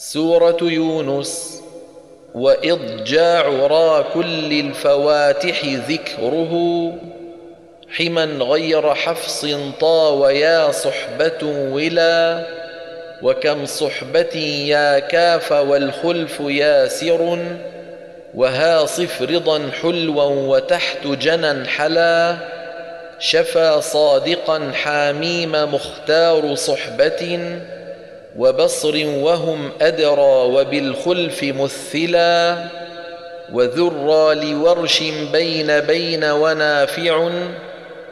سورة يونس. وإضجاع را كل الفواتح ذكره حما غير حفص طاويا صحبة ولا وكم صحبة يا كاف والخلف ياسر وها صف رضا حلوا وتحت جنى حلا شفى صادقا حاميم مختار صحبة وبصر وهم أدرى وبالخلف مثلا وذرى لورش بين بين ونافع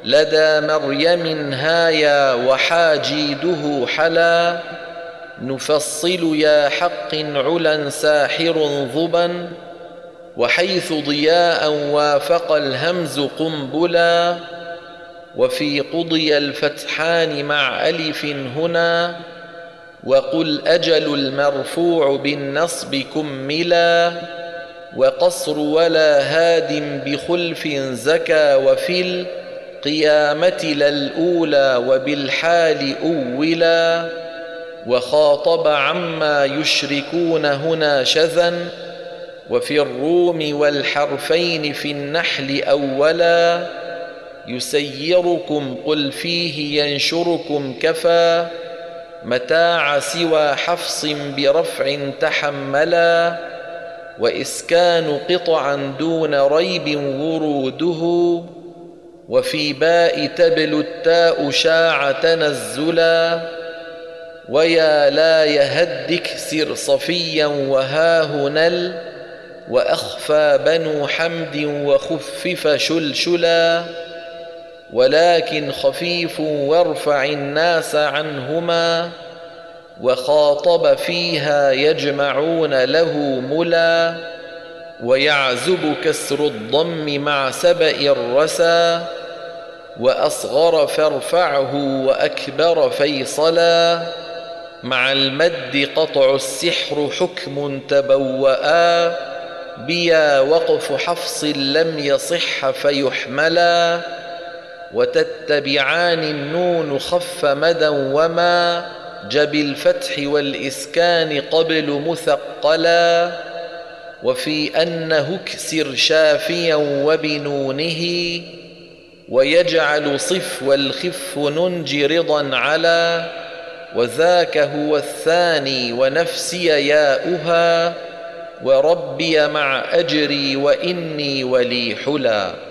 لدى مريم هايا وحاجيده حلا نفصل يا حق علا ساحر ظبا وحيث ضياء وافق الهمز قنبلا وفي قضي الفتحان مع ألف هنا وقل أجل المرفوع بالنصب كملا وقصر ولا هاد بخلف زكى وفي القيامة للأولى وبالحال أولا وخاطب عما يشركون هنا شذا وفي الروم والحرفين في النحل أولا يسيركم قل فيه ينشركم كفى متاع سوى حفص برفع تحملا وإسكان قطعا دون ريب وروده وفي باء تبل التاء شاع تنزلا ويا لا يهدك سر صفيا وهاهنل وأخفى بنو حمد وخفف شلشلا ولكن خفيف وارفع الناس عنهما وخاطب فيها يجمعون له ملا ويعزب كسر الضم مع سبأ الرسى وأصغر فارفعه وأكبر فيصلا مع المد قطع السحر حكم تبوأ بيا وقف حفص لم يصح فيحملا وتتبعان النون خف مدى وما جب الفتح والإسكان قبل مثقلا وفي أنه اكسر شافيا وبنونه ويجعل صف والخف ننجي رضا على وذاك هو الثاني ونفسي ياؤها وربي مع أجري وإني ولي حلا